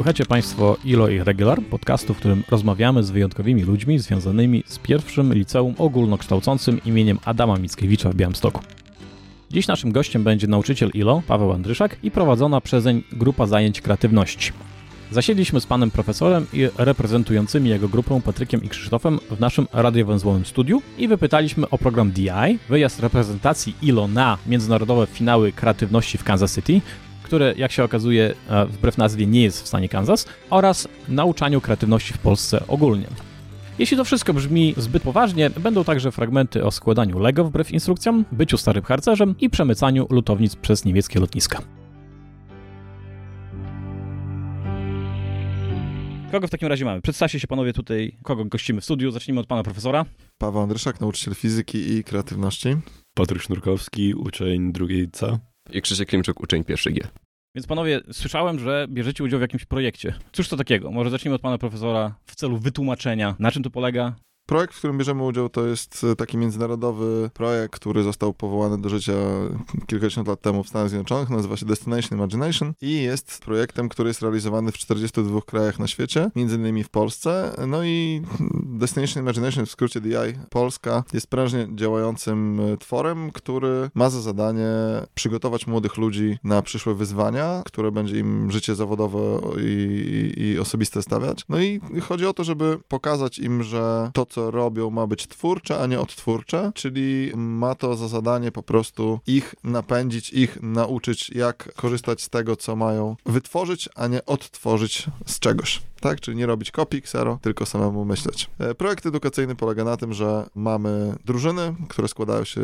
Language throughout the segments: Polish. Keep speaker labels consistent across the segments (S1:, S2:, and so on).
S1: Słuchacie Państwo ILO i Regular, podcastu, w którym rozmawiamy z wyjątkowymi ludźmi związanymi z pierwszym liceum ogólnokształcącym imieniem Adama Mickiewicza w Białymstoku. Dziś naszym gościem będzie nauczyciel ILO, Paweł Andryszak i prowadzona przezeń grupa zajęć kreatywności. Zasiedliśmy z panem profesorem i reprezentującymi jego grupą Patrykiem i Krzysztofem w naszym radiowęzłowym studiu i wypytaliśmy o program DI, wyjazd reprezentacji ILO na międzynarodowe finały kreatywności w Kansas City, które jak się okazuje e, wbrew nazwie nie jest w stanie Kansas, oraz nauczaniu kreatywności w Polsce ogólnie. Jeśli to wszystko brzmi zbyt poważnie, będą także fragmenty o składaniu Lego wbrew instrukcjom, byciu starym harcerzem i przemycaniu lutownic przez niemieckie lotniska. Kogo w takim razie mamy? Przedstawcie się panowie tutaj, kogo gościmy w studiu. Zacznijmy od pana profesora.
S2: Paweł Andryszak, nauczyciel fizyki i kreatywności.
S3: Patryk Sznurkowski, uczeń drugiej C.
S4: I Krzysiek Klimczuk, uczeń pierwszej G.
S1: Więc panowie, słyszałem, że bierzecie udział w jakimś projekcie. Cóż to takiego? Może zacznijmy od pana profesora w celu wytłumaczenia, na czym to polega,
S2: Projekt, w którym bierzemy udział, to jest e, taki międzynarodowy projekt, który został powołany do życia kilkadziesiąt lat temu w Stanach Zjednoczonych. Nazywa się Destination Imagination i jest projektem, który jest realizowany w 42 krajach na świecie, między innymi w Polsce. No i Destination Imagination, w skrócie DI Polska, jest prężnie działającym e, tworem, który ma za zadanie przygotować młodych ludzi na przyszłe wyzwania, które będzie im życie zawodowe i, i, i osobiste stawiać. No i chodzi o to, żeby pokazać im, że to, co co robią, ma być twórcze, a nie odtwórcze, czyli ma to za zadanie po prostu ich napędzić, ich nauczyć, jak korzystać z tego, co mają wytworzyć, a nie odtworzyć z czegoś tak? Czyli nie robić kopii ksero, tylko samemu myśleć. E, projekt edukacyjny polega na tym, że mamy drużyny, które składają się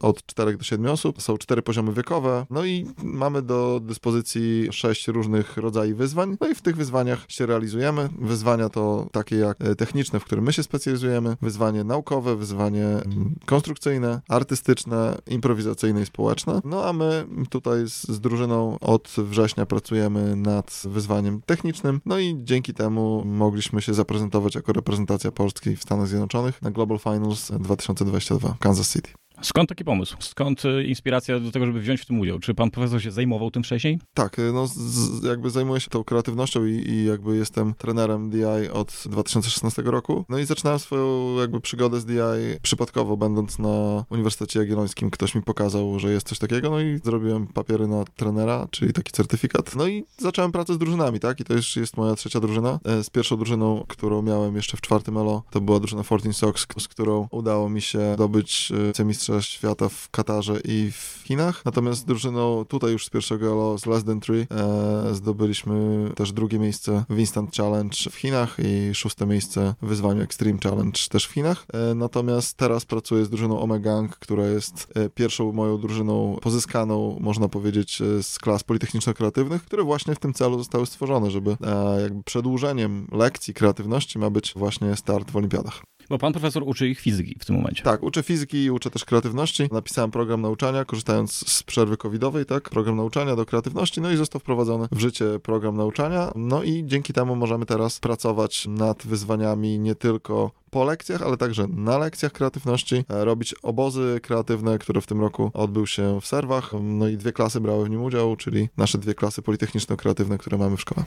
S2: od 4 do 7 osób, są cztery poziomy wiekowe, no i mamy do dyspozycji sześć różnych rodzajów wyzwań, no i w tych wyzwaniach się realizujemy. Wyzwania to takie jak e, techniczne, w którym my się specjalizujemy, wyzwanie naukowe, wyzwanie mm, konstrukcyjne, artystyczne, improwizacyjne i społeczne. No a my tutaj z, z drużyną od września pracujemy nad wyzwaniem technicznym, no i dzięki temu mogliśmy się zaprezentować jako reprezentacja Polski w Stanach Zjednoczonych na Global Finals 2022 Kansas City.
S1: Skąd taki pomysł? Skąd y, inspiracja do tego, żeby wziąć w tym udział? Czy pan profesor się zajmował tym wcześniej?
S2: Tak, y, no z, jakby zajmuję się tą kreatywnością i, i, jakby jestem trenerem DI od 2016 roku. No i zaczynałem swoją jakby przygodę z DI przypadkowo, będąc na Uniwersytecie Jagiellońskim. Ktoś mi pokazał, że jest coś takiego, no i zrobiłem papiery na trenera, czyli taki certyfikat. No i zacząłem pracę z drużynami, tak? I to już jest moja trzecia drużyna. E, z pierwszą drużyną, którą miałem jeszcze w czwartym ELO, to była drużyna 14 Sox, z którą udało mi się dobyć mistrza mistrza świata w Katarze i w Chinach. Natomiast drużyną tutaj już z pierwszego elo z Less Than Three e, zdobyliśmy też drugie miejsce w Instant Challenge w Chinach i szóste miejsce w wyzwaniu Extreme Challenge też w Chinach. E, natomiast teraz pracuję z drużyną Omegang, która jest e, pierwszą moją drużyną pozyskaną, można powiedzieć, e, z klas politechniczno-kreatywnych, które właśnie w tym celu zostały stworzone, żeby e, jakby przedłużeniem lekcji kreatywności ma być właśnie start w olimpiadach.
S1: Bo pan profesor uczy ich fizyki w tym momencie.
S2: Tak, uczę fizyki i uczę też kreatywności. Napisałem program nauczania, korzystając z przerwy covidowej, tak? Program nauczania do kreatywności, no i został wprowadzony w życie program nauczania. No i dzięki temu możemy teraz pracować nad wyzwaniami nie tylko po lekcjach, ale także na lekcjach kreatywności, e, robić obozy kreatywne, które w tym roku odbył się w Serwach. No i dwie klasy brały w nim udział, czyli nasze dwie klasy politechniczno-kreatywne, które mamy w szkole.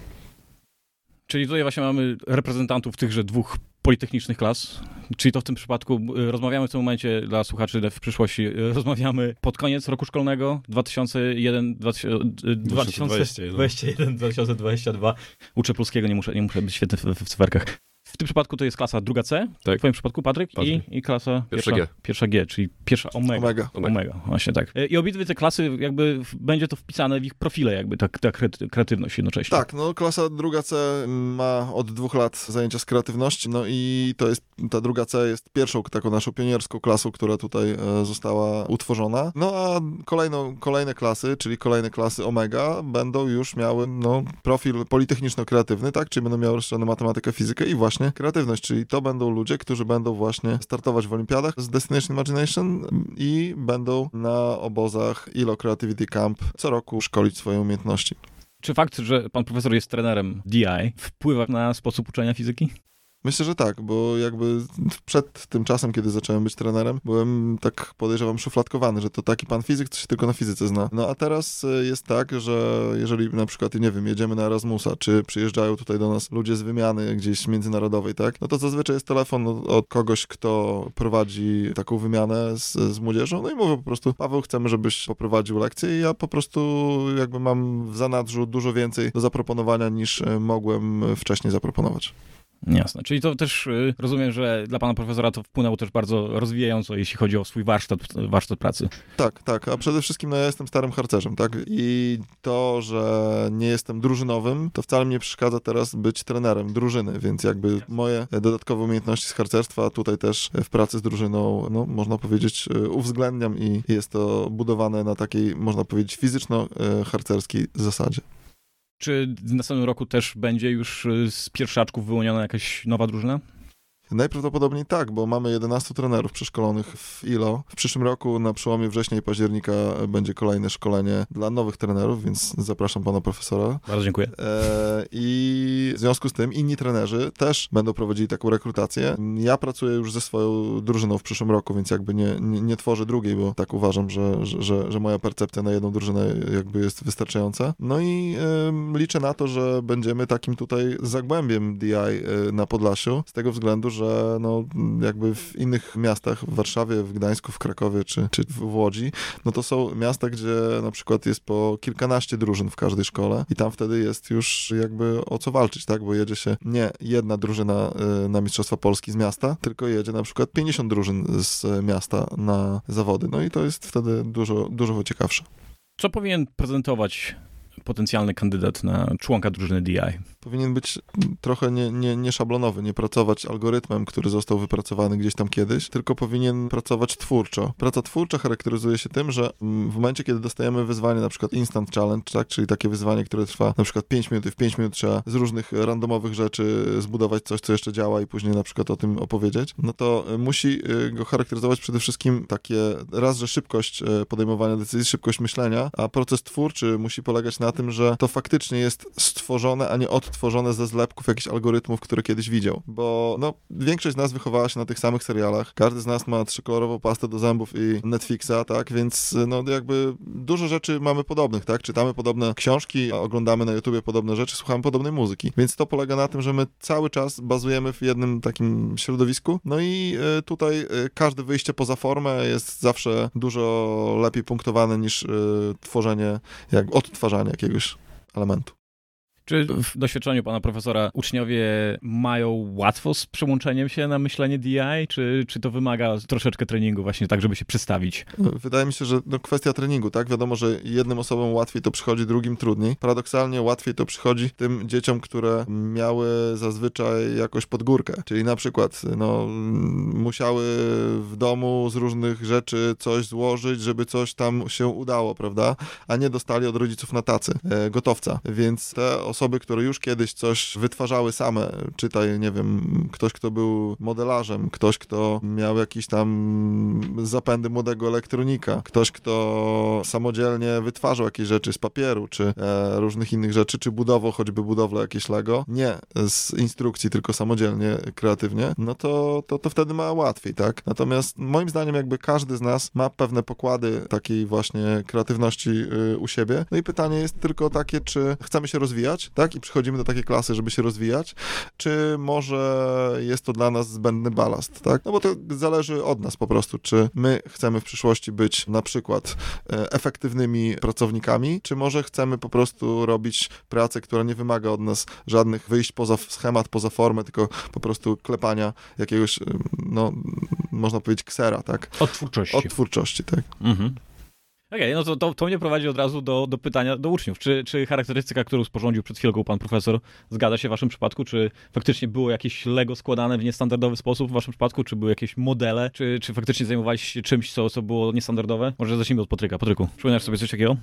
S1: Czyli tutaj właśnie mamy reprezentantów tychże dwóch politechnicznych klas, czyli to w tym przypadku y, rozmawiamy w tym momencie dla słuchaczy w przyszłości, y, rozmawiamy pod koniec roku szkolnego 2001 2021 2022 Uczę polskiego, nie muszę, nie muszę być świetny w, w cyferkach. W tym przypadku to jest klasa druga C, tak. w twoim przypadku Patryk, Patryk. I, i klasa
S4: pierwsza, pierwsza,
S1: G. Pierwsza G, czyli pierwsza omega.
S2: omega.
S1: Omega. omega. właśnie tak. I obydwie te klasy jakby będzie to wpisane w ich profile jakby, ta, ta kreatywność jednocześnie.
S2: Tak, no klasa druga C ma od dwóch lat zajęcia z kreatywności, no i to jest, ta druga C jest pierwszą taką naszą pionierską klasą, która tutaj e, została utworzona. No a kolejną, kolejne klasy, czyli kolejne klasy omega będą już miały no, profil politechniczno-kreatywny, tak, czyli będą miały rozszerzoną matematykę, fizykę i właśnie właśnie kreatywność, czyli to będą ludzie, którzy będą właśnie startować w olimpiadach z Destination Imagination i będą na obozach ILO Creativity Camp co roku szkolić swoje umiejętności.
S1: Czy fakt, że pan profesor jest trenerem DI wpływa na sposób uczenia fizyki?
S2: Myślę, że tak, bo jakby przed tym czasem, kiedy zacząłem być trenerem, byłem tak podejrzewam szufladkowany, że to taki pan fizyk, co się tylko na fizyce zna. No a teraz e, jest tak, że jeżeli na przykład, nie wiem, jedziemy na Erasmusa, czy przyjeżdżają tutaj do nas ludzie z wymiany gdzieś międzynarodowej, tak, no to zazwyczaj jest telefon od, kogoś, kto prowadzi taką wymianę z, z młodzieżą, no i mówię po prostu, Paweł, chcemy, żebyś poprowadził lekcję i ja po prostu jakby mam w zanadrzu dużo więcej do zaproponowania niż e, mogłem wcześniej zaproponować.
S1: Jasne. Czyli to też y, rozumiem, że dla pana profesora to wpłynęło też bardzo rozwijająco, jeśli chodzi o swój warsztat, warsztat pracy.
S2: Tak, tak. A przede wszystkim no, ja jestem starym harcerzem, tak? I to, że nie jestem drużynowym, to wcale mi nie przeszkadza teraz być trenerem drużyny, więc jakby moje dodatkowe umiejętności z harcerstwa tutaj też w pracy z drużyną, no można powiedzieć, y, uwzględniam i jest to budowane na takiej, można powiedzieć, fizyczno-harcerskiej zasadzie.
S1: Czy w następnym roku też będzie już y, z pierwszaczków wyłoniona jakaś nowa drużyna?
S2: Najprawdopodobniej tak, bo mamy 11 trenerów przeszkolonych w ILO. W przyszłym roku na przełomie września i października będzie kolejne szkolenie dla nowych trenerów, więc zapraszam pana profesora.
S1: Bardzo dziękuję.
S2: E, I w związku z tym inni trenerzy też będą prowadzili taką rekrutację. Ja pracuję już ze swoją drużyną w przyszłym roku, więc jakby nie, nie, nie tworzę drugiej, bo tak uważam, że, że, że moja percepcja na jedną drużynę jakby jest wystarczająca. No i liczę na to, że będziemy takim tutaj zagłębiem DI e, na Podlasiu, z tego względu, że że no, jakby w innych miastach, w Warszawie, w Gdańsku, w Krakowie czy, czy w Łodzi, no to są miasta, gdzie na przykład jest po kilkanaście drużyn w każdej szkole i tam wtedy jest już jakby o co walczyć, tak, bo jedzie się nie jedna drużyna y, na Mistrzostwa Polski z miasta, tylko jedzie na przykład 50 drużyn z miasta na zawody, no i to jest wtedy dużo, dużo ciekawsze.
S1: Co powinien prezentować potencjalny kandydat na członka drużyny DI?
S2: Powinien być trochę nie, nie, nie szablonowy, nie pracować algorytmem, który został wypracowany gdzieś tam kiedyś, tylko powinien pracować twórczo. Praca twórcza charakteryzuje się tym, że w momencie, kiedy dostajemy wyzwanie, na przykład Instant Challenge, tak, czyli takie wyzwanie, które trwa na przykład 5 minut i w 5 minut trzeba z różnych randomowych rzeczy zbudować coś, co jeszcze działa i później na przykład o tym opowiedzieć, no to musi y, go charakteryzować przede wszystkim takie raz, że szybkość y, podejmowania decyzji, szybkość myślenia, a proces twórczy musi polegać na tym, że to faktycznie jest stworzone, a nie odtworzone ze zlepków jakichś algorytmów, które kiedyś widział. Bo no, większość z nas wychowała się na tych samych serialach. Każdy z nas ma trzykolorową pastę do zębów i Netflixa, tak? Więc no jakby dużo rzeczy mamy podobnych, tak? Czytamy podobne książki, oglądamy na YouTubie podobne rzeczy, słuchamy podobnej muzyki. Więc to polega na tym, że my cały czas bazujemy w jednym takim środowisku. No i y, tutaj y, każde wyjście poza formę jest zawsze dużo lepiej punktowane niż y, tworzenie, jak odtwarzanie jakiegoś elementu.
S1: Czy w doświadczeniu pana profesora uczniowie mają łatwo z przełączeniem się na myślenie DI, czy, czy to wymaga troszeczkę treningu właśnie tak, żeby się przystawić?
S2: Wydaje mi się, że no, kwestia treningu, tak? Wiadomo, że jednym osobom łatwiej to przychodzi, drugim trudniej. Paradoksalnie łatwiej to przychodzi tym dzieciom, które miały zazwyczaj jakoś pod górkę, czyli na przykład no, musiały w domu z różnych rzeczy coś złożyć, żeby coś tam się udało, prawda? A nie dostali od rodziców na tacy, e, gotowca. Więc te osoby, które już kiedyś coś wytwarzały same, czytaj, nie wiem, ktoś, kto był modelarzem, ktoś, kto miał jakieś tam zapędy młodego elektronika, ktoś, kto samodzielnie wytwarzał jakieś rzeczy z papieru, czy e, różnych innych rzeczy, czy budował choćby budowlę jakieś Lego, nie z instrukcji, tylko samodzielnie, kreatywnie, no to, to, to wtedy ma łatwiej, tak? Natomiast moim zdaniem jakby każdy z nas ma pewne pokłady takiej właśnie kreatywności y, u siebie. No i pytanie jest tylko takie, czy chcemy się rozwijać, rozwijać, tak? I przychodzimy do takiej klasy, żeby się rozwijać, czy może jest to dla nas zbędny balast, tak? No bo to zależy od nas po prostu, czy my chcemy w przyszłości być na przykład e, efektywnymi pracownikami, czy może chcemy po prostu robić pracę, która nie wymaga od nas żadnych wyjść poza schemat, poza formę, tylko po prostu klepania jakiegoś, no, można powiedzieć, ksera, tak?
S1: Od twórczości.
S2: Od twórczości, tak. Mhm.
S1: Okej, okay, no to, to, to mnie prowadzi od razu do, do pytania do uczniów. Czy, czy charakterystyka, którą sporządził przed chwilką pan profesor, zgadza się w waszym przypadku? Czy faktycznie było jakieś Lego składane w niestandardowy sposób w waszym przypadku? Czy były jakieś modele? Czy, czy faktycznie zajmowaliście się czymś, co, co było niestandardowe? Może zacznijmy od Patryka. Patryku, przypominasz sobie coś takiego?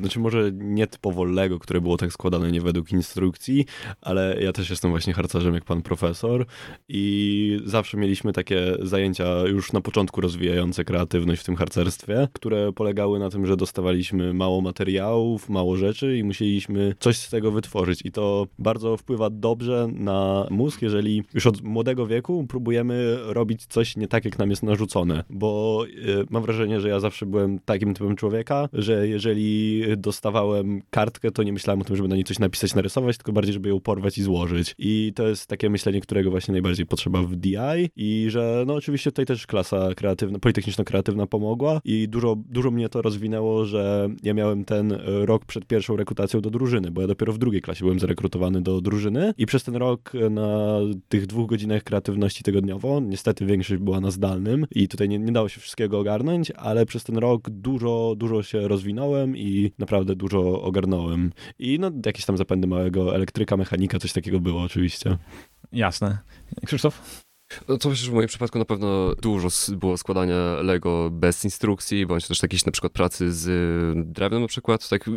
S3: Znaczy może nie typowo Lego, które było tak składane nie według instrukcji, ale ja też jestem właśnie harcerzem jak pan profesor i zawsze mieliśmy takie zajęcia już na początku rozwijające kreatywność w tym harcerstwie, które polegały na tym, że dostawaliśmy mało materiałów, mało rzeczy i musieliśmy coś z tego wytworzyć. I to bardzo wpływa dobrze na mózg, jeżeli już od młodego wieku próbujemy robić coś nie tak, jak nam jest narzucone, bo y, mam wrażenie, że ja zawsze byłem takim typem człowieka, że jeżeli dostawałem kartkę, to nie myślałem o tym, żeby na niej coś napisać, narysować, tylko bardziej, żeby ją porwać i złożyć. I to jest takie myślenie, którego właśnie najbardziej potrzeba w DI i że no oczywiście tutaj też klasa kreatywna, politechniczno-kreatywna pomogła i dużo, dużo mnie to rozwinęło, że ja miałem ten rok przed pierwszą rekrutacją do drużyny, bo ja dopiero w drugiej klasie byłem zarekrutowany do drużyny i przez ten rok na tych dwóch godzinach kreatywności tygodniowo, niestety większość była na zdalnym i tutaj nie, nie dało się wszystkiego ogarnąć, ale przez ten rok dużo, dużo się rozwinąłem i naprawdę dużo ogarnąłem. I no jakieś tam zapędy małego elektryka, mechanika, coś takiego było oczywiście.
S1: Jasne. Krzysztof?
S4: No to myślę, że w moim przypadku na pewno dużo było składania Lego bez instrukcji, bądź też jakiejś na przykład pracy z drewnem na przykład, tak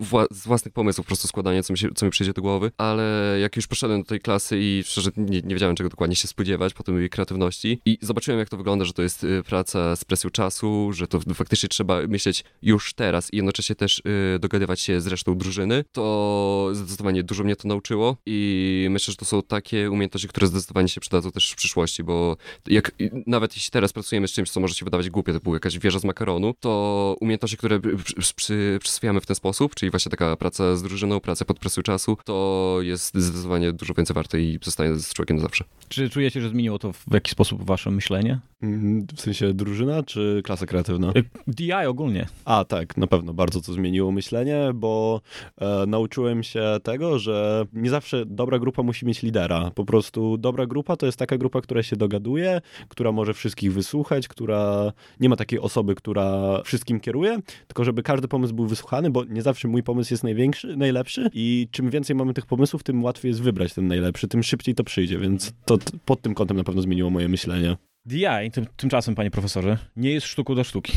S4: wła z własnych pomysłów po prostu składanie, co mi, się, co mi przyjdzie do głowy, ale jak już poszedłem do tej klasy i szczerze nie, nie wiedziałem czego dokładnie się spodziewać po tym jej kreatywności i zobaczyłem jak to wygląda, że to jest y, praca z presją czasu, że to faktycznie trzeba myśleć już teraz i jednocześnie też y, dogadywać się z resztą drużyny, to zdecydowanie dużo mnie to nauczyło i myślę, że to są takie umiejętności, które zdecydowanie się przydadzą też w przyszłości przyszłości, bo jak, nawet jeśli teraz pracujemy z czymś, co może się wydawać głupie, typu jakaś wieża z makaronu, to umiejętności, które przy, przy, przyswajamy w ten sposób, czyli właśnie taka praca z drużyną, praca pod presją czasu, to jest zdecydowanie dużo więcej warte i zostaje z człowiekiem zawsze.
S1: Czy czujecie, że zmieniło to w jakiś sposób wasze myślenie?
S3: Mhm, w sensie drużyna czy klasa kreatywna?
S1: Y, DI ogólnie.
S3: A tak, na pewno bardzo to zmieniło myślenie, bo e, nauczyłem się tego, że nie zawsze dobra grupa musi mieć lidera. Po prostu dobra grupa to jest taka grupa, która się dogaduje, która może wszystkich wysłuchać, która nie ma takiej osoby, która wszystkim kieruje, tylko żeby każdy pomysł był wysłuchany, bo nie zawsze mój pomysł jest największy, najlepszy i czym więcej mamy tych pomysłów, tym łatwiej jest wybrać ten najlepszy, tym szybciej to przyjdzie, więc to pod tym kątem na pewno zmieniło moje myślenie.
S1: DI, tym, tymczasem, panie profesorze, nie jest sztuką do sztuki,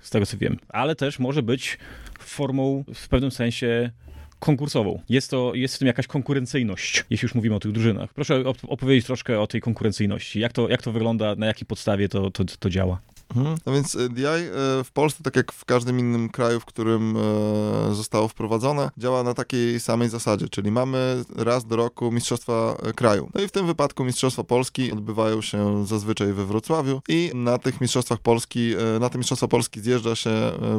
S1: z tego co wiem, ale też może być formą w pewnym sensie konkursową. Jest, to, jest w tym jakaś konkurencyjność, jeśli już mówimy o tych drużynach. Proszę opowiedzieć troszkę o tej konkurencyjności. Jak to, jak to wygląda, na jakiej podstawie to, to, to działa?
S2: Mhm. No więc e, DI e, w Polsce, tak jak w każdym innym kraju, w którym e, zostało wprowadzone, działa na takiej samej zasadzie, czyli mamy raz do roku Mistrzostwa Kraju. No i w tym wypadku Mistrzostwa Polski odbywają się zazwyczaj we Wrocławiu i na tych Mistrzostwach Polski, na te Mistrzostwa Polski zjeżdża się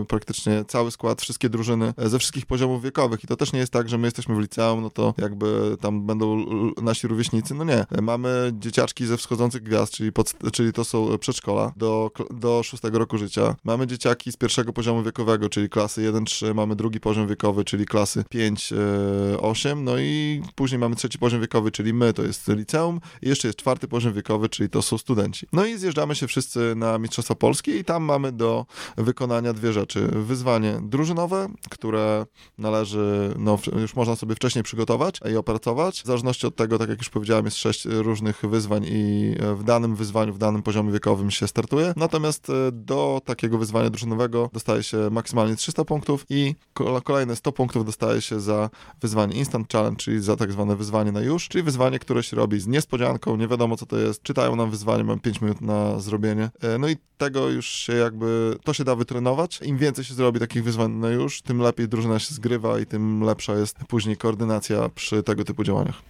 S2: praktycznie cały skład, wszystkie drużyny ze wszystkich poziomów wiekowych i to też nie jest tak, że my jesteśmy w liceum, no to jakby tam będą nasi rówieśnicy, no nie. Mamy dzieciaczki ze wschodzących gwiazd, czyli, pod, czyli to są przedszkola, do, do szóstego roku życia. Mamy dzieciaki z pierwszego poziomu wiekowego, czyli klasy 1-3, mamy drugi poziom wiekowy, czyli klasy 5-8, e, no i później mamy trzeci poziom wiekowy, czyli my, to jest liceum i jeszcze jest czwarty poziom wiekowy, czyli to są studenci. No i zjeżdżamy się wszyscy na Mistrzostwa Polskie i tam mamy do wykonania dwie rzeczy. Wyzwanie drużynowe, które należy, no już można sobie wcześniej przygotować i opracować. W zależności od tego, tak jak już powiedziałem, jest sześć różnych wyzwań i w danym wyzwaniu, w danym poziomie wiekowym się startuje. Natomiast Natomiast e, do takiego wyzwania drużynowego dostaje się maksymalnie 300 punktów i kolejne 100 punktów dostaje się za wyzwanie Instant Challenge, czyli za tak zwane wyzwanie na już, czyli wyzwanie, które się robi z niespodzianką, nie wiadomo co to jest, czytają nam wyzwanie, mam 5 minut na zrobienie. E, no i tego już się jakby, to się da wytrenować. Im więcej się zrobi takich wyzwań na już, tym lepiej drużyna się zgrywa i tym lepsza jest później koordynacja przy tego typu działaniach.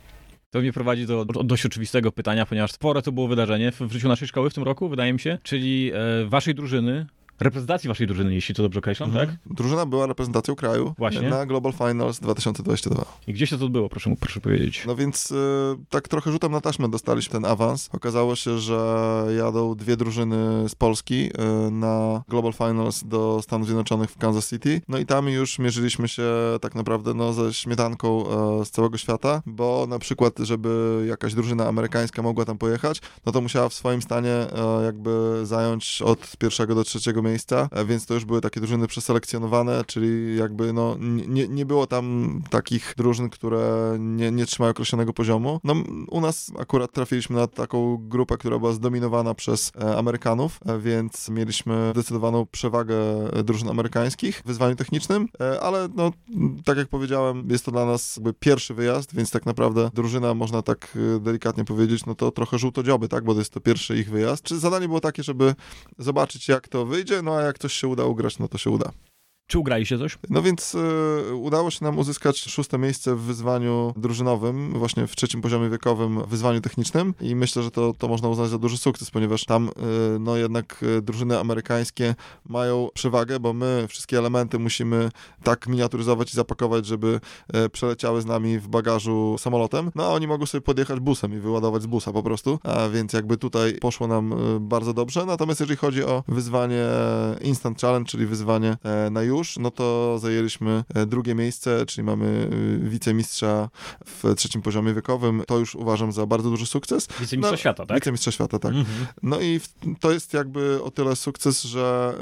S1: To mnie prowadzi do, do dość oczywistego pytania, ponieważ spore to było wydarzenie w, życiu naszej szkoły w tym roku, wydaje mi się, czyli e, waszej drużyny reprezentacji waszej drużyny, jeśli to dobrze określam, mhm. tak?
S2: Drużyna była reprezentacją kraju Właśnie. na Global Finals 2022.
S1: I gdzie się to odbyło, proszę, proszę powiedzieć?
S2: No więc y, tak trochę rzutem na taśmę dostaliśmy ten awans. Okazało się, że jadą dwie drużyny z Polski y, na Global Finals do Stanów Zjednoczonych w Kansas City. No i tam już mierzyliśmy się tak naprawdę no, ze śmietanką y, z całego świata, bo na przykład, żeby jakaś drużyna amerykańska mogła tam pojechać, no to musiała w swoim stanie jakby zająć od pierwszego do trzeciego miejsca, e, więc to już były takie drużyny przeselekcjonowane, czyli jakby no nie, nie było tam takich drużyn, które nie, nie trzymają określonego poziomu. No u nas akurat trafiliśmy na taką grupę, która była zdominowana przez e, Amerykanów, e, więc mieliśmy zdecydowaną przewagę drużyn amerykańskich w wyzwaniu technicznym, ale no tak jak powiedziałem, jest to dla nas jakby pierwszy wyjazd, więc tak naprawdę drużyna, można tak delikatnie powiedzieć, no to trochę żółtodzioby, tak, bo to jest to pierwszy ich wyjazd. Czy zadanie było takie, żeby zobaczyć jak to wyjdzie, no a jak coś się uda ugrać, no to się uda.
S1: Czy ugraliście coś?
S2: No więc y, udało się nam uzyskać szóste miejsce w wyzwaniu drużynowym, właśnie w trzecim poziomie wiekowym wyzwaniu technicznym. I myślę, że to, to można uznać za duży sukces, ponieważ tam y, no jednak y, drużyny amerykańskie mają przewagę, bo my wszystkie elementy musimy tak miniaturyzować i zapakować, żeby y, przeleciały z nami w bagażu samolotem, no a oni mogą sobie podjechać busem i wyładować z busa po prostu, a więc jakby tutaj poszło nam bardzo dobrze, natomiast jeżeli chodzi o wyzwanie Instant Challenge, czyli wyzwanie e, na już, no to zajęliśmy e, drugie miejsce, czyli mamy e, wicemistrza w trzecim poziomie wiekowym. To już uważam za bardzo duży sukces.
S1: Wicemistrza no, świata, tak?
S2: Wicemistrza świata, tak. Mhm. No i to jest jakby o tyle sukces, że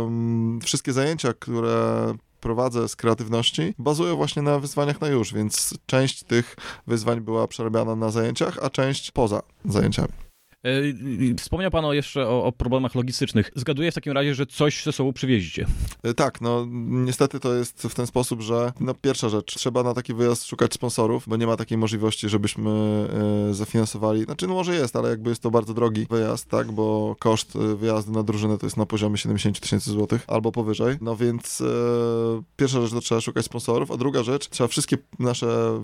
S2: um, wszystkie zajęcia, które prowadzę z kreatywności, bazują właśnie na wyzwaniach na już, więc część tych wyzwań była przerabiana na zajęciach, a część poza zajęciami.
S1: E, wspomniał Pan jeszcze o, o, problemach logistycznych. Zgaduję w takim razie, że coś ze sobą przywiezicie.
S2: E, tak, no niestety to jest w ten sposób, że no pierwsza rzecz, trzeba na taki wyjazd szukać sponsorów, bo nie ma takiej możliwości, żebyśmy e, zafinansowali. Znaczy, no może jest, ale jakby jest to bardzo drogi wyjazd, tak, bo koszt e, wyjazdu na drużynę to jest na poziomie 70 tysięcy złotych albo powyżej. No więc e, pierwsza rzecz to trzeba szukać sponsorów, a druga rzecz, trzeba wszystkie nasze,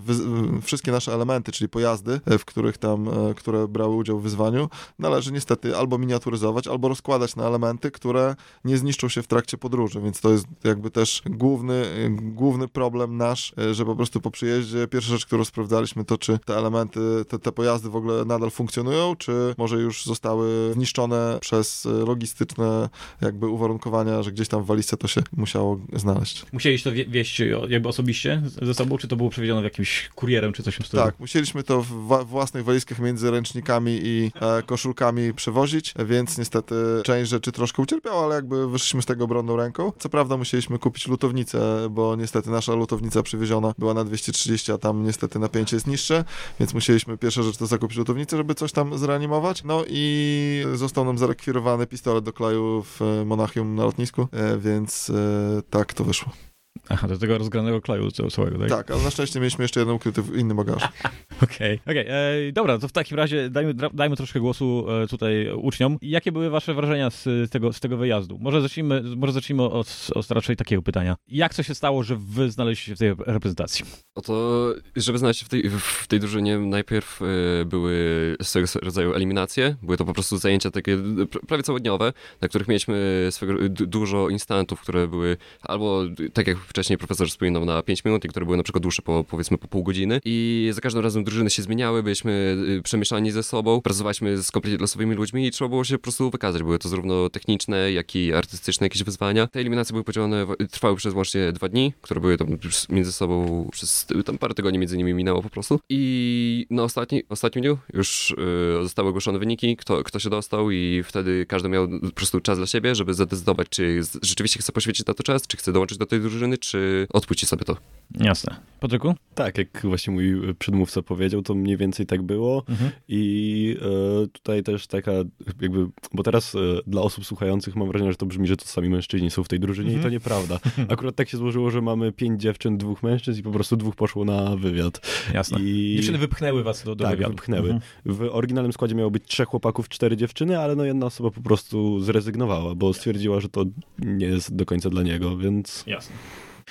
S2: wszystkie nasze elementy, czyli pojazdy, w których tam, które brały udział w wyzwaniu, należy niestety albo miniaturyzować, albo rozkładać na elementy, które nie zniszczą się w trakcie podróży, więc to jest jakby też główny, główny problem nasz, że po prostu po przyjeździe pierwsza rzecz, którą sprawdzaliśmy, to czy te elementy, te, te pojazdy w ogóle nadal funkcjonują, czy może już zostały zniszczone przez logistyczne jakby uwarunkowania, że gdzieś tam w walizce to się musiało znaleźć.
S1: Musieliście to wieść jakby osobiście ze sobą, czy to było przewiezione w jakimś kurierem, czy coś w tym stylu?
S2: Tak, musieliśmy to w własnych walizkach między ręcznikami i e, koszulkami przewozić, więc niestety część rzeczy troszkę ucierpiała, ale jakby wyszliśmy z tego obronną ręką. Co prawda musieliśmy kupić lutownicę, bo niestety nasza lutownica przywieziona była na 230, a tam niestety napięcie jest niższe, więc musieliśmy pierwsza rzecz to zakupić lutownicę, żeby coś tam zreanimować. No i został nam zarekwirowany pistolet do klaju w Monachium na lotnisku, e, więc e, tak to wyszło.
S1: Aha, do tego rozgranego klaju całego, tak?
S2: Tak, ale na szczęście mieliśmy jeszcze jeden ukryty w innym bagażu.
S1: Okej, okej. Okay. Dobra, to w takim razie dajmy, dajmy troszkę głosu e, tutaj uczniom. Jakie były wasze wrażenia z tego, z tego wyjazdu? Może zacznijmy, może zacznijmy od, od raczej takiego pytania. Jak to się stało, że wy znaleźliście się w tej reprezentacji?
S4: Oto, żeby znaleźć się w tej, w tej drużynie, najpierw e, były swego rodzaju eliminacje. Były to po prostu zajęcia takie prawie całodniowe, na których mieliśmy swego, dużo instantów, które były albo, tak jak wcześniej profesor wspominał, na 5 minut i które były na przykład dłuższe po, powiedzmy po pół godziny. I za każdym razem drużyny się zmieniały, byliśmy y, przemieszani ze sobą, pracowaliśmy z kompletnie losowymi ludźmi i trzeba było się po prostu wykazać. Były to zarówno techniczne, jak i artystyczne jakieś wyzwania. Te eliminacje były podzielone, trwały przez łącznie dwa dni, które były tam między sobą przez tam parę tygodni między nimi minęło po prostu. I na ostatni, ostatnim dniu już yy, zostały ogłoszone wyniki, kto, kto się dostał i wtedy każdy miał po prostu czas dla siebie, żeby zadecydować, czy rzeczywiście chce poświęcić na to czas, czy chce dołączyć do tej drużyny, czy odpuści sobie to.
S1: Jasne. Patryku?
S3: Tak, jak właśnie mój przedmówca powiedział, to mniej więcej tak było mhm. i e, tutaj też taka jakby, bo teraz e, dla osób słuchających mam wrażenie, że to brzmi, że to sami mężczyźni są w tej drużynie mhm. i to mhm. nieprawda. Akurat tak się złożyło, że mamy pięć dziewczyn, dwóch mężczyzn i po prostu dwóch poszło na wywiad.
S1: Jasne. I... Dziewczyny wypchnęły was do, do
S3: tak,
S1: wywiadu.
S3: wypchnęły. Mhm. W oryginalnym składzie miało być trzech chłopaków, cztery dziewczyny, ale no jedna osoba po prostu zrezygnowała, bo stwierdziła, że to nie jest do końca dla niego, więc...
S1: Jasne.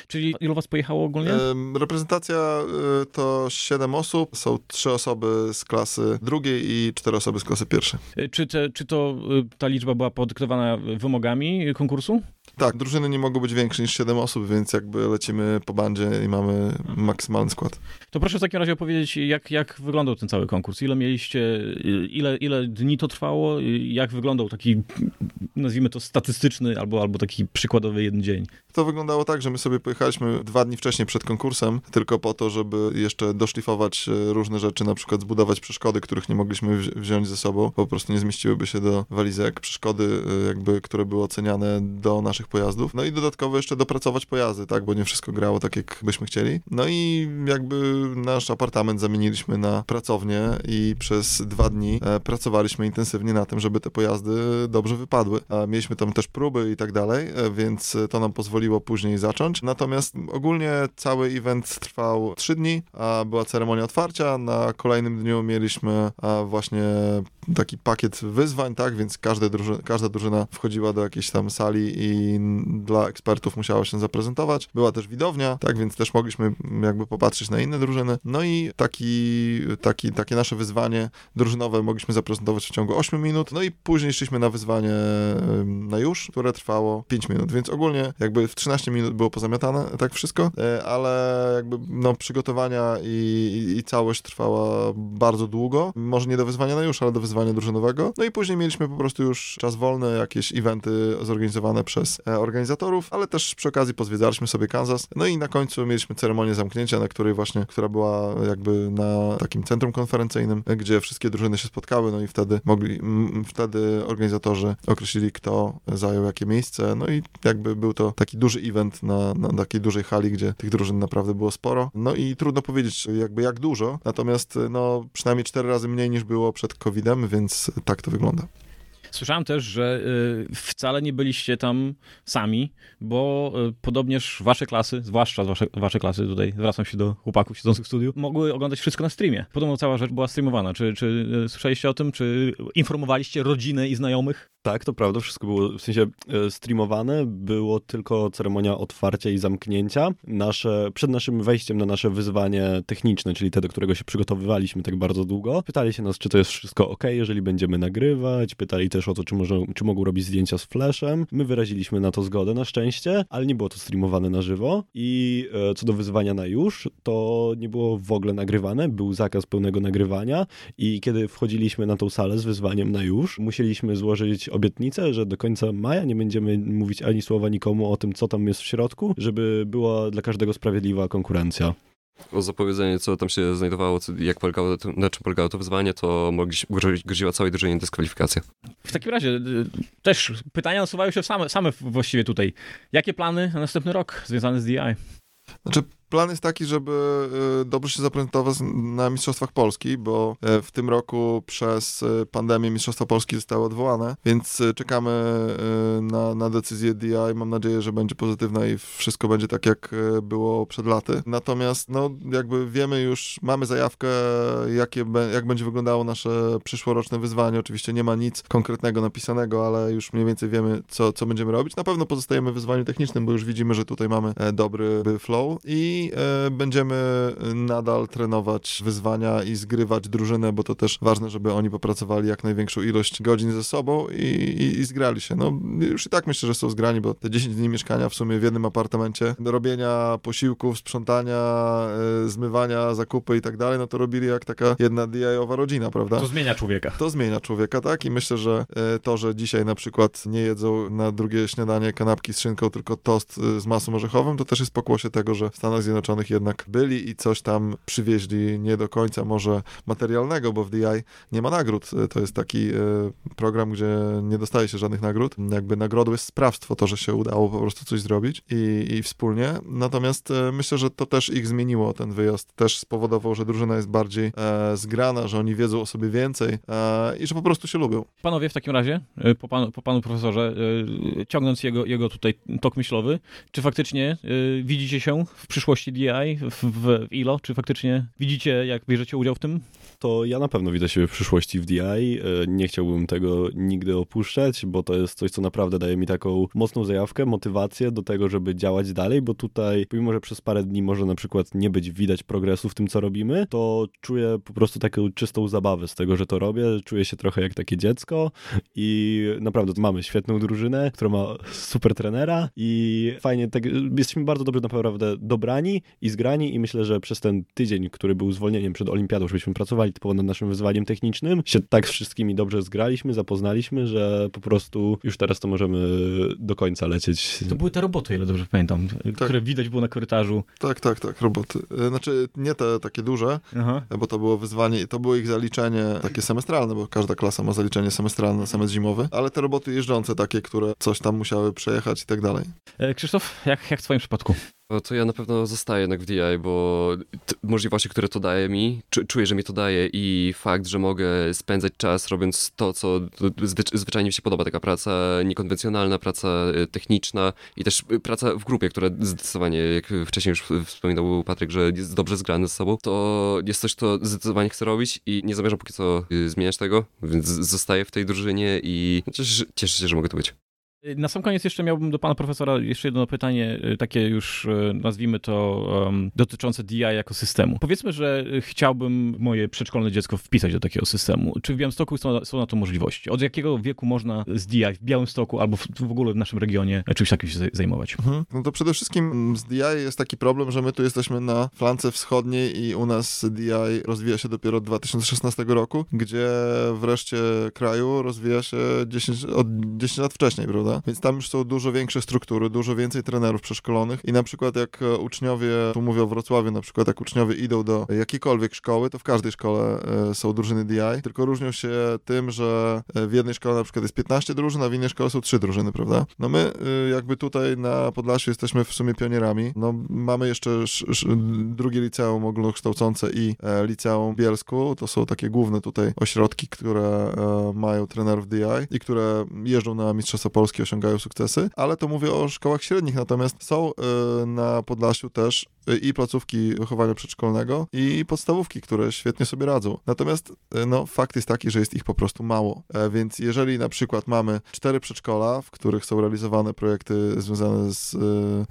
S1: Czyli ilu was pojechało ogólnie?
S2: Reprezentacja y, to 7 osób, są 3 osoby z klasy drugiej i 4 osoby z klasy pierwszej.
S1: Y, czy, te, czy to ta liczba była podyktowana wymogami konkursu?
S2: Tak, drużyny nie mogą być większe niż 7 osób, więc jakby lecimy po bandzie i mamy maksymalny skład.
S1: To proszę w takim razie opowiedzieć, jak, jak wyglądał ten cały konkurs? Ile mieliście, ile, ile dni to trwało? Jak wyglądał taki, nazwijmy to statystyczny albo, albo taki przykładowy jeden dzień?
S2: To wyglądało tak, że my sobie pojechaliśmy dwa dni wcześniej przed konkursem, tylko po to, żeby jeszcze doszlifować e, różne rzeczy, na przykład zbudować przeszkody, których nie mogliśmy wzi- wziąć ze sobą, bo po prostu nie zmieściłyby się do walizek. Przeszkody, e, jakby, które były oceniane do naszych pojazdów. No i dodatkowo jeszcze dopracować pojazdy, tak, bo nie wszystko grało tak, jak byśmy chcieli. No i jakby nasz apartament zamieniliśmy na pracownię i przez dwa dni e, pracowaliśmy intensywnie na tym, żeby te pojazdy dobrze wypadły. Mieliśmy tam też próby i tak dalej, e, więc to nam pozwoliło później zacząć. Natomiast ogólnie cały event trwał trzy dni, była ceremonia otwarcia. Na kolejnym dniu mieliśmy właśnie taki pakiet wyzwań, tak, więc każde druży- każda drużyna wchodziła do jakiejś tam sali i dla ekspertów musiała się zaprezentować. Była też widownia, tak, więc też mogliśmy jakby popatrzeć na inne drużyny. No i taki, taki, takie nasze wyzwanie drużynowe mogliśmy zaprezentować w ciągu 8 minut, no i później szliśmy na wyzwanie na już, które trwało 5 minut, więc ogólnie jakby w 13 minut było pozamiatane tak wszystko, e, ale jakby no przygotowania i, i, i całość trwała bardzo długo, może nie do wyzwania na już, ale do wyzwania drużynowego, no i później mieliśmy po prostu już czas wolny, jakieś eventy zorganizowane przez e, organizatorów, ale też przy okazji pozwiedzaliśmy sobie Kansas, no i na końcu mieliśmy ceremonię zamknięcia, na której właśnie, która była jakby na takim centrum konferencyjnym, gdzie wszystkie drużyny się spotkały, no i wtedy mogli, wtedy organizatorzy określili, kto zajął jakie miejsce, no i jakby był to taki duży event na, na takiej dużej hali, gdzie tych drużyn naprawdę było sporo, no i trudno powiedzieć jakby jak dużo, natomiast no przynajmniej cztery razy mniej niż było przed COVID-em, więc tak to wygląda.
S1: Słyszałem też, że y, wcale nie byliście tam sami, bo y, podobnież wasze klasy, zwłaszcza wasze, wasze klasy, tutaj zwracam się do chłopaków siedzących w studiu, mogły oglądać wszystko na streamie. Podobno cała rzecz była streamowana. Czy, czy y, słyszeliście o tym? Czy informowaliście rodzinę i znajomych?
S3: Tak, to prawda, wszystko było w sensie e, streamowane, było tylko ceremonia otwarcia i zamknięcia. Nasze, przed naszym wejściem na nasze wyzwanie techniczne, czyli te, do którego się przygotowywaliśmy tak bardzo długo, pytali się nas, czy to jest wszystko ok, jeżeli będziemy nagrywać, pytali też o to, czy, może, czy mogą robić zdjęcia z flashem. My wyraziliśmy na to zgodę, na szczęście, ale nie było to streamowane na żywo. I e, co do wyzwania na już, to nie było w ogóle nagrywane, był zakaz pełnego nagrywania i kiedy wchodziliśmy na tą salę z wyzwaniem na już, musieliśmy złożyć obietnicę, że do końca maja nie będziemy mówić ani słowa nikomu o tym, co tam jest w środku, żeby była dla każdego sprawiedliwa konkurencja.
S4: O zapowiedzenie, co tam się znajdowało, jak polegało, na czym polegało to wyzwanie, to grozi- groziła całej drużynie dyskwalifikacja.
S1: W takim razie y, też pytania nasuwają się same, same właściwie tutaj. Jakie plany na następny rok związane z DI?
S2: Znaczy, plan jest taki, żeby y, dobrze się zaprezentować na Mistrzostwach Polski, bo y, w tym roku przez y, pandemię Mistrzostwa Polski zostały odwołane, więc czekamy na, na decyzję DI. Mam nadzieję, że będzie pozytywna i wszystko będzie tak, jak było przed laty. Natomiast, no, jakby wiemy już, mamy zajawkę, jakie, jak będzie wyglądało nasze przyszłoroczne wyzwanie. Oczywiście nie ma nic konkretnego napisanego, ale już mniej więcej wiemy, co, co będziemy robić. Na pewno pozostajemy w wyzwaniu technicznym, bo już widzimy, że tutaj mamy e, dobry flow i e, będziemy nadal trenować wyzwania i zgrywać drużynę, bo to też ważne, żeby oni popracowali jak największą ilość godzin ze sobą i, i, i zgrali się. No już i tak myślę, że są zgrani, bo te 10 dni mieszkania w sumie w jednym apartamencie, do robienia posiłków, sprzątania, e, zmywania, zakupy i tak dalej, no to robili jak taka jedna DI-owa rodzina, prawda?
S1: To zmienia człowieka.
S2: To zmienia człowieka, tak? I myślę, że e, to, że dzisiaj na przykład nie jedzą na drugie śniadanie kanapki z szynką, tylko tost e, z masą orzechowym, to też jest pokłosie tego, że w Stanach Zjednoczonych jednak byli i coś tam przywieźli nie do końca może materialnego, bo w DI nie ma nagród. E, To jest taki e, program, gdzie nie dostaje się żadnych nagród. Jakby nagrodą jest sprawstwo, to, że się udało po prostu coś zrobić i, i wspólnie. Natomiast e, myślę, że to też ich zmieniło, ten wyjazd. Też spowodował, że drużyna jest bardziej e, zgrana, że oni wiedzą o sobie więcej e, i że po prostu się lubią.
S1: Panowie, w takim razie, y, po panu, po panu profesorze, y, ciągnąc jego, jego tutaj tok myślowy, czy faktycznie widzicie się w przyszłości przyszłości DI w, w ILO? Czy faktycznie widzicie, jak bierzecie udział w tym?
S3: To ja na pewno widzę siebie w przyszłości w DI. E, nie chciałbym tego nigdy opuszczać, bo to jest coś, co naprawdę daje mi taką mocną zajawkę, motywację do tego, żeby działać dalej, bo tutaj, pomimo, że przez parę dni może na przykład nie być widać progresu w tym, co robimy, to czuję po prostu taką czystą zabawę z tego, że to robię. Czuję się trochę jak takie dziecko i naprawdę mamy świetną drużynę, która ma super trenera i fajnie, tak, jesteśmy bardzo dobrze naprawdę dobrani i zgrani i myślę, że przez ten tydzień, który był zwolnieniem przed olimpiadą, żebyśmy pracowali typowo nad naszym wyzwaniem technicznym, się tak z wszystkimi dobrze zgraliśmy, zapoznaliśmy, że po prostu już teraz to możemy do końca lecieć.
S1: To były te roboty, ile dobrze pamiętam, tak. które widać było na korytarzu.
S2: Tak, tak, tak, roboty. E, znaczy nie te takie duże, Aha. bo to było wyzwanie, to było ich zaliczenie takie semestralne, bo każda klasa ma zaliczenie semestralne, semestr zimowy, ale te roboty jeżdżące takie, które coś tam musiały przejechać i tak dalej.
S1: E, Krzysztof, jak, jak w twoim przypadku?
S4: To ja na pewno zostaję jednak w DI, bo możliwości, które to daje mi, czuję, że mi to daje i fakt, że mogę spędzać czas robiąc to, co zwyczajnie mi się podoba, taka praca niekonwencjonalna, praca e, techniczna i też e, praca w grupie, która zdecydowanie, jak wcześniej już wspominał Patryk, że jest dobrze zgrany ze sobą, to jest coś, co zdecydowanie chcę robić i nie zamierzam póki co e, zmieniać tego, więc zostaję w tej drużynie i cieszę się, że mogę tu być.
S1: Na sam koniec jeszcze miałbym do pana profesora jeszcze jedno pytanie, y, takie już y, nazwijmy to um, dotyczące DI jako systemu. Powiedzmy, że chciałbym moje przedszkolne dziecko wpisać do takiego systemu. Czy w Białymstoku są, są na to możliwości? Od jakiego wieku można z DI w Białymstoku albo w, w ogóle w naszym regionie czymś takim się zajmować? Mhm.
S2: No to przede wszystkim z DI jest taki problem, że my tu jesteśmy na flance wschodniej i u nas DI rozwija się dopiero od 2016 roku, gdzie wreszcie kraju rozwija się 10, od 10 lat wcześniej, prawda? Więc tam już są dużo większe struktury, dużo więcej trenerów przeszkolonych i na przykład jak e, uczniowie, tu mówię o Wrocławiu, na przykład jak uczniowie idą do jakiejkolwiek szkoły, to w każdej szkole e, są drużyny DI, tylko różnią się tym, że e, w jednej szkole na przykład jest 15 drużyn, a w innej szkole są 3 drużyny, prawda? No my jakby tutaj na Podlasiu jesteśmy w sumie pionierami, no mamy jeszcze drugie liceum ogólnokształcące i liceum Bielsku, to są takie główne tutaj ośrodki, które mają trenerów DI i które jeżdżą na Mistrzostwa Osiągają sukcesy, ale to mówię o szkołach średnich, natomiast są y, na Podlasiu też y, i placówki wychowania przedszkolnego i podstawówki, które świetnie sobie radzą. Natomiast y, no, fakt jest taki, że jest ich po prostu mało. E, więc jeżeli na przykład mamy cztery przedszkola, w których są realizowane projekty związane z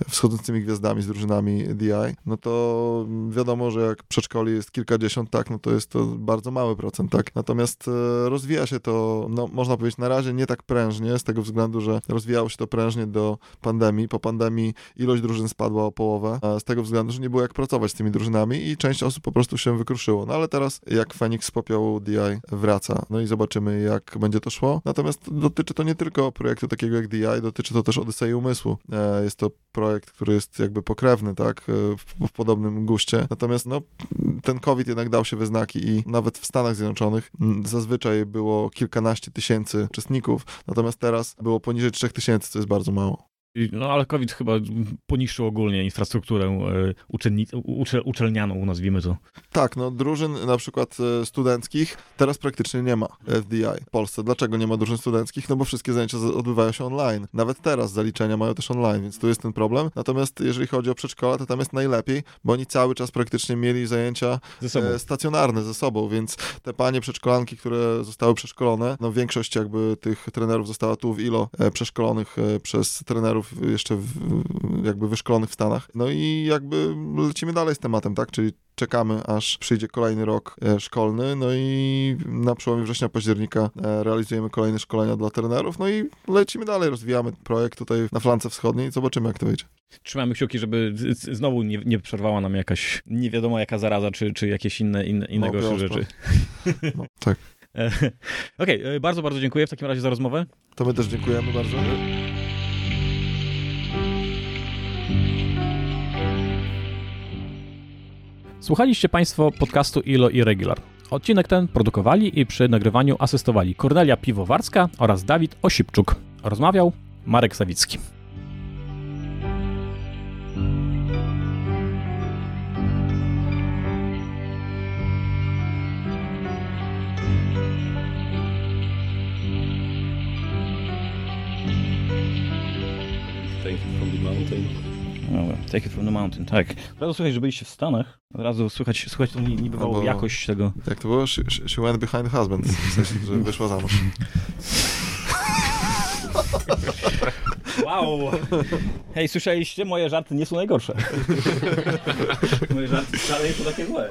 S2: wschodzącymi gwiazdami, z drużynami DI, no to wiadomo, że jak przedszkoli jest kilkadziesiąt, tak, no to jest to bardzo mały procent, tak. Natomiast rozwija się to, no można powiedzieć, na razie nie tak prężnie, z tego względu, że rozwijało się to prężnie do pandemii. Po pandemii ilość drużyn spadła o połowę, z tego względu, że nie było jak pracować z tymi drużynami i część osób po prostu się wykruszyło. No ale teraz, jak Fenix z popiołu DI wraca, no i zobaczymy, jak będzie to szło. Natomiast dotyczy to nie tylko projektu takiego jak DI, dotyczy to też Odysei Umysłu. E, jest to projekt, który jest jakby pokrewny, tak, e, w, w podobnym guście. Natomiast, no, ten COVID jednak dał się we znaki i nawet w Stanach Zjednoczonych zazwyczaj było kilkanaście tysięcy uczestników, natomiast teraz było poniżej 3000, to jest bardzo mało.
S1: No ale COVID chyba poniszczył ogólnie infrastrukturę e, uczelni, uczel, uczelnianą, nazwijmy to.
S2: Tak, no drużyn na przykład e, studenckich teraz praktycznie nie ma FDI w Polsce. Dlaczego nie ma drużyn studenckich? No bo wszystkie zajęcia odbywają się online. Nawet teraz zaliczenia mają też online, więc tu jest ten problem. Natomiast jeżeli chodzi o przedszkola, to tam jest najlepiej, bo oni cały czas praktycznie mieli zajęcia ze stacjonarne ze sobą, więc te panie przedszkolanki, które zostały przeszkolone, no większość jakby tych trenerów została tu w ILO e, przeszkolonych przez trenerów jeszcze w, jakby wyszkolonych w Stanach. No i jakby lecimy dalej z tematem, tak? Czyli czekamy, aż przyjdzie kolejny rok e, szkolny, no i na przełomie września, października e, realizujemy kolejne szkolenia dla trenerów, no i lecimy dalej, rozwijamy projekt tutaj na flance wschodniej i zobaczymy, jak to wyjdzie.
S1: Trzymamy kciuki, żeby znowu nie, nie przerwała nam jakaś nie wiadomo jaka zaraza, czy, czy jakieś inne, inne, inne no, rzeczy.
S2: No, tak.
S1: Okej, okay, bardzo, bardzo dziękuję w takim razie za rozmowę.
S2: To my też dziękujemy bardzo.
S1: Słuchaliście Państwo podcastu ILO i Regular. Odcinek ten produkowali i przy nagrywaniu asystowali Kornelia Piwowarska oraz Dawid Osipczuk. Rozmawiał Marek Sawicki.
S3: Thank you from the mountain.
S1: Dobra, take it from the mountain, tak. Od razu słychać, że byliście w Stanach. Od razu słychać, słychać tą nie- niebywałą
S2: Albo-
S1: jakość tego.
S2: Jak to było? She, she she went behind husband, w sensie, że wyszła za mąż.
S1: Wow! Hej, słyszeliście? Moje żarty nie są najgorsze. Moje żarty wcale nie są takie złe.